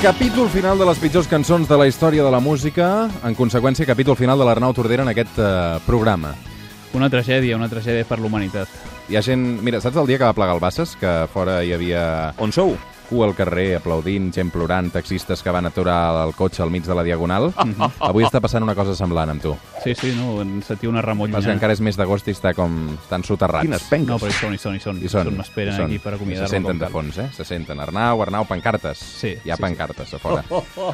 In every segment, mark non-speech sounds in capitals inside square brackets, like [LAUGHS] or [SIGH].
Capítol final de les pitjors cançons de la història de la música. En conseqüència, capítol final de l'Arnau Tordera en aquest eh, programa. Una tragèdia, una tragèdia per l'humanitat. Hi ha gent... Mira, saps el dia que va plegar el Bassas? Que fora hi havia... On sou? Cua al carrer aplaudint, gent plorant, taxistes que van aturar el cotxe al mig de la Diagonal. Avui està passant una cosa semblant amb tu. Sí, sí, no, en sentia una remolla. Passa que encara és mes d'agost i està com... estan soterrats. Quines penques. No, però hi són, hi són, hi són. Hi són, M'esperen hi són. aquí per Se acomiadar-lo. senten de fons, eh? Se senten. Arnau, Arnau, pancartes. Sí, Hi ha sí, pancartes a fora.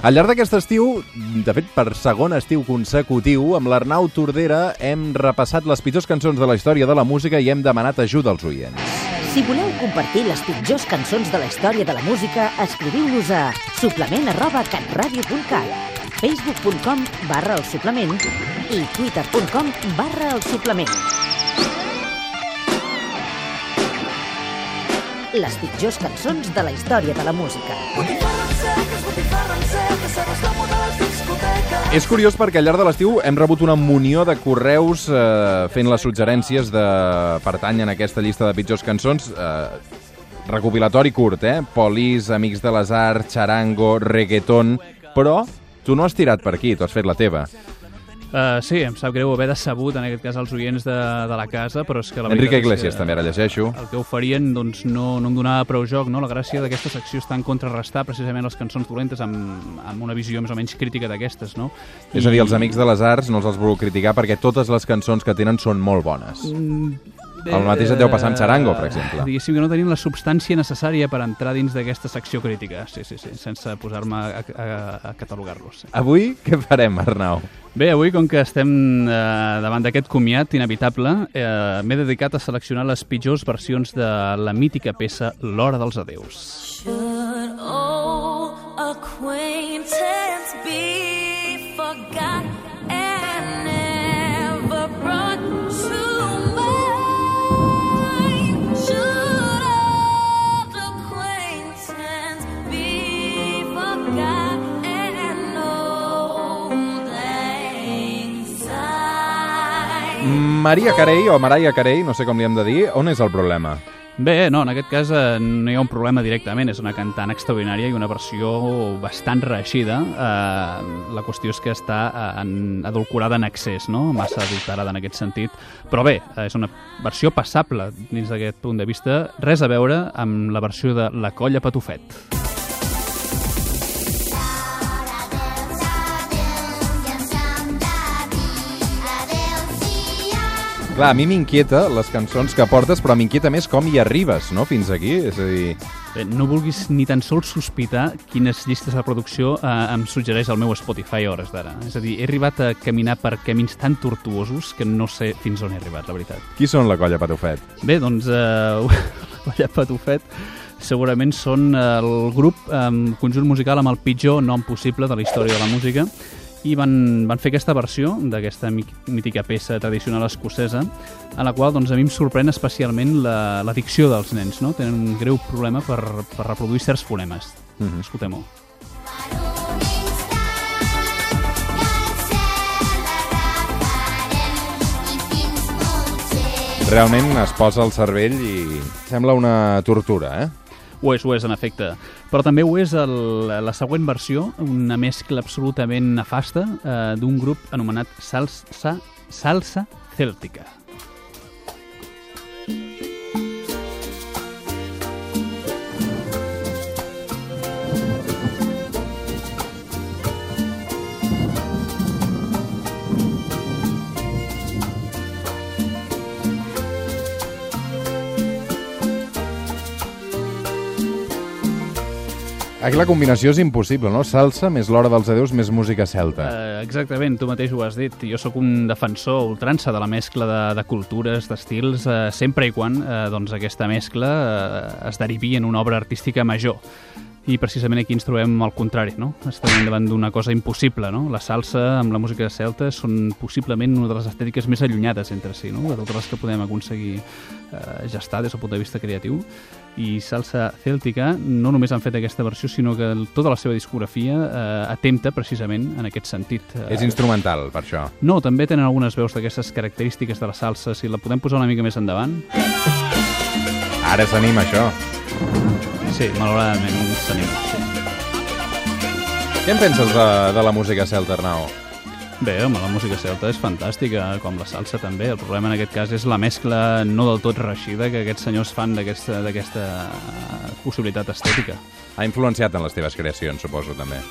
Al llarg d'aquest estiu, de fet, per segon estiu consecutiu, amb l'Arnau Tordera hem repassat les pitjors cançons de la història de la música i hem demanat ajuda als oients. Si voleu compartir les pitjors cançons de la història de la música, escriviu-nos a suplement arroba catradio.cat facebook.com barra el suplement i twitter.com barra el suplement. Les pitjors cançons de la història de la música. És curiós perquè al llarg de l'estiu hem rebut una munió de correus eh, fent les suggerències de pertany en aquesta llista de pitjors cançons. Eh, recopilatori curt, eh? Polis, Amics de Arts, Charango, Reggaeton... Però tu no has tirat per aquí, tu has fet la teva. Uh, sí, em sap greu haver decebut, en aquest cas, els oients de, de la casa, però és que la Enrique Iglesias que, també, ara llegeixo. El que oferien doncs, no, no em donava prou joc, no? La gràcia d'aquesta secció està en contrarrestar precisament les cançons dolentes amb, amb una visió més o menys crítica d'aquestes, no? És a dir, els Amics de les Arts no els els voleu criticar perquè totes les cançons que tenen són molt bones. El mateix et deu passar amb Charango, per exemple. Eh, Diguéssim que no tenim la substància necessària per entrar dins d'aquesta secció crítica, sí, sí, sí, sense posar-me a, a, a catalogar-los. Avui què farem, Arnau? Bé, avui, com que estem eh, davant d'aquest comiat inevitable, eh, m'he dedicat a seleccionar les pitjors versions de la mítica peça L'Hora dels Adeus. Should old acquaintance be forgot Maria Carey, o Mariah Carey, no sé com li hem de dir, on és el problema? Bé, no, en aquest cas eh, no hi ha un problema directament, és una cantant extraordinària i una versió bastant reeixida. Eh, la qüestió és que està eh, en, adulcorada en excés, no? massa adulterada en aquest sentit. Però bé, eh, és una versió passable dins d'aquest punt de vista, res a veure amb la versió de La colla Patufet. Clar, a mi m'inquieta les cançons que portes, però m'inquieta més com hi arribes, no?, fins aquí. És a dir, Bé, no vulguis ni tan sols sospitar quines llistes de reproducció eh, em suggereix el meu Spotify a hores d'ara. És a dir, he arribat a caminar per camins tan tortuosos que no sé fins on he arribat, la veritat. qui són la colla Patufet? Bé, doncs, eh, [LAUGHS] la colla Patufet segurament són eh, el grup, eh, conjunt musical amb el pitjor nom possible de la història de la música i van, van fer aquesta versió d'aquesta mítica peça tradicional escocesa en la qual doncs, a mi em sorprèn especialment la, la dels nens, no? Tenen un greu problema per, per reproduir certs fonemes. Mhm. Escoltem-ho. Realment es posa al cervell i sembla una tortura, eh? Ho és, ho és, en efecte. Però també ho és el, la següent versió, una mescla absolutament nefasta eh, d'un grup anomenat Salsa, Salsa Cèltica. Aquí la combinació és impossible, no? Salsa més l'hora dels adeus més música celta. Eh, exactament, tu mateix ho has dit. Jo sóc un defensor ultrança de la mescla de, de cultures, d'estils, eh, sempre i quan eh, doncs aquesta mescla eh, es derivi en una obra artística major. I precisament aquí ens trobem al contrari, no? Estem davant d'una cosa impossible, no? La salsa amb la música celta són possiblement una de les estètiques més allunyades entre si, no? De totes les que podem aconseguir eh, gestar des del punt de vista creatiu. I Salsa Cèltica no només han fet aquesta versió, sinó que tota la seva discografia eh, atempta precisament en aquest sentit. Eh, És instrumental, per això. no, també tenen algunes veus d'aquestes característiques de la salsa. Si la podem posar una mica més endavant. Ara s'anima, això. Sí, malauradament s'anima. Sí. Què en penses de, de la música celta, Arnau? Bé, home, la música celta és fantàstica, com la salsa també. El problema en aquest cas és la mescla no del tot reixida que aquests senyors fan d'aquesta possibilitat estètica. Ha influenciat en les teves creacions, suposo, també.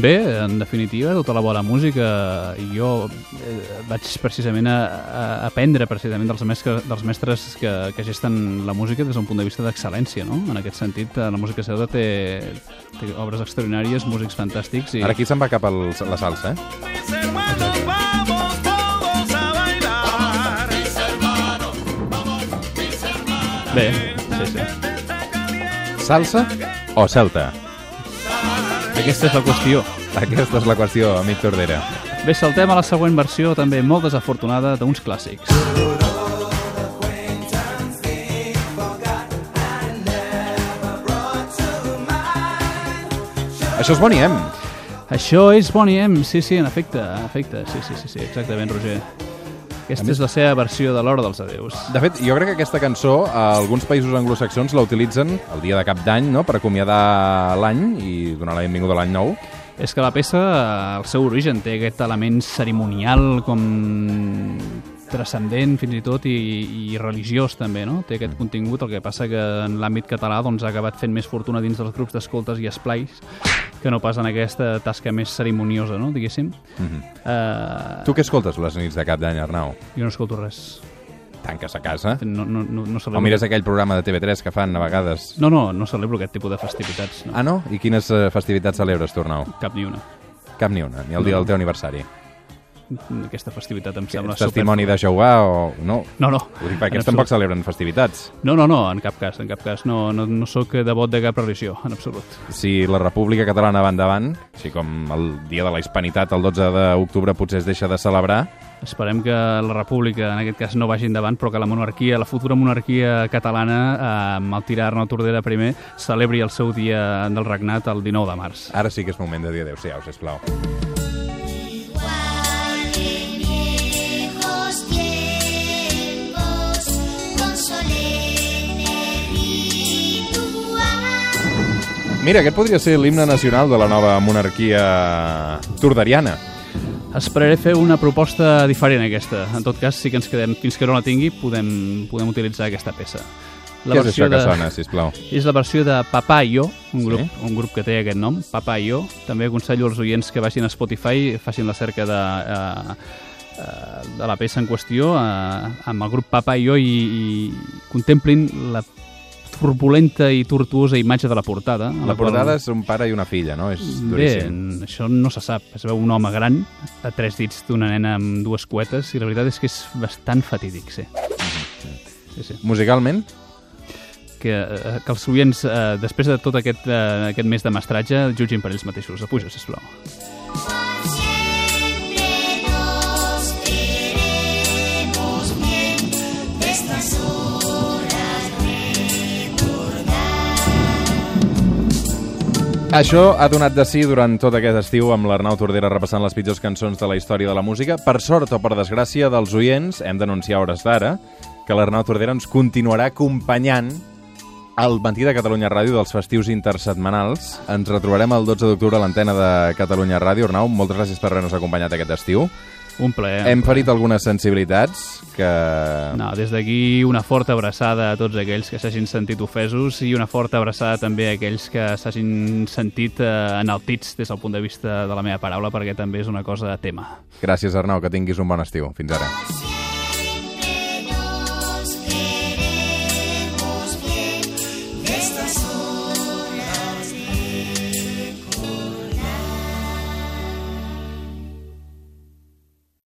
Bé, en definitiva, tota la bona música i jo eh, vaig precisament a, a aprendre precisament dels, mestres, dels mestres que, que gesten la música des d'un punt de vista d'excel·lència, no? En aquest sentit, eh, la música celta té, té obres extraordinàries, músics fantàstics i... Ara aquí se'n va cap al, la salsa, eh? Bé, sí, sí. Salsa o celta? Aquesta és la qüestió. Aquesta és la qüestió, amic Tordera. Bé, saltem a la següent versió, també molt desafortunada, d'uns clàssics. Això és Boniem. Això és Bonnie M, sí, sí, en efecte, en efecte, sí, sí, sí, sí exactament, Roger. Aquesta és la seva versió de l'Hora dels Adeus. De fet, jo crec que aquesta cançó a alguns països anglosaxons la utilitzen el dia de cap d'any, no?, per acomiadar l'any i donar la benvinguda a l'any nou. És que la peça, el seu origen, té aquest element cerimonial com transcendent fins i tot i, i religiós també, no? Té aquest contingut, el que passa que en l'àmbit català doncs, ha acabat fent més fortuna dins dels grups d'escoltes i esplais que no pas en aquesta tasca més cerimoniosa, no? diguéssim. Mm -hmm. uh, Tu què escoltes les nits de cap d'any, Arnau? jo no escolto res. Tanques a casa? No, no, no, no celebro... O mires aquell programa de TV3 que fan a vegades? No, no, no celebro aquest tipus de festivitats. No. Ah, no? I quines eh, festivitats celebres tu, Arnau? Cap ni una. Cap ni una, ni el dia No. del teu aniversari. Aquesta festivitat em sembla ets testimoni de Jehovà o... No, No, no. Ho dic perquè tampoc celebren festivitats. No, no, no, en cap cas, en cap cas. No, no, no sóc devot de cap religió, en absolut. Si la República Catalana va endavant, així com el dia de la Hispanitat, el 12 d'octubre, potser es deixa de celebrar, Esperem que la república, en aquest cas, no vagi endavant, però que la monarquia, la futura monarquia catalana, eh, amb el tir Arnau Tordera primer, celebri el seu dia del regnat el 19 de març. ara sí que és moment de dir adéu-siau, sisplau. Mira, aquest podria ser l'himne nacional de la nova monarquia torderiana. Esperaré fer una proposta diferent aquesta. En tot cas, sí que ens quedem, fins que no la tingui, podem, podem utilitzar aquesta peça. Què és això que sona, sisplau? És la versió de Papà i jo, un grup, Sí? un grup que té aquest nom, Papà i jo. També aconsello als oients que vagin a Spotify, facin la cerca de, eh, eh, de la peça en qüestió eh, amb el grup Papà i jo i, i contemplin la turbulenta i tortuosa imatge de la portada. La qual- portada és un pare i una filla, no? És Bé, duríssim. això no se sap. Es veu un home gran a tres dits d'una nena amb dues cuetes i la veritat és que és bastant fatídic, sí. Sí, sí. Musicalment? Que, eh, que els oients, eh, després de tot aquest, eh, aquest mes de mestratge, jutgin per ells mateixos. Apuja, sisplau. Això ha donat de sí durant tot aquest estiu amb l'Arnau Tordera repassant les pitjors cançons de la història de la música. Per sort o per desgràcia dels oients, hem d'anunciar hores d'ara que l'Arnau Tordera ens continuarà acompanyant al matí de Catalunya Ràdio dels festius intersetmanals. Ens retrobarem el 12 d'octubre a l'antena de Catalunya Ràdio. Arnau, moltes gràcies per haver-nos acompanyat aquest estiu. Un plaer. Hem ferit algunes sensibilitats que... No, des d'aquí una forta abraçada a tots aquells que s'hagin sentit ofesos i una forta abraçada també a aquells que s'hagin sentit eh, enaltits des del punt de vista de la meva paraula perquè també és una cosa a tema. Gràcies, Arnau, que tinguis un bon estiu. Fins ara. siempre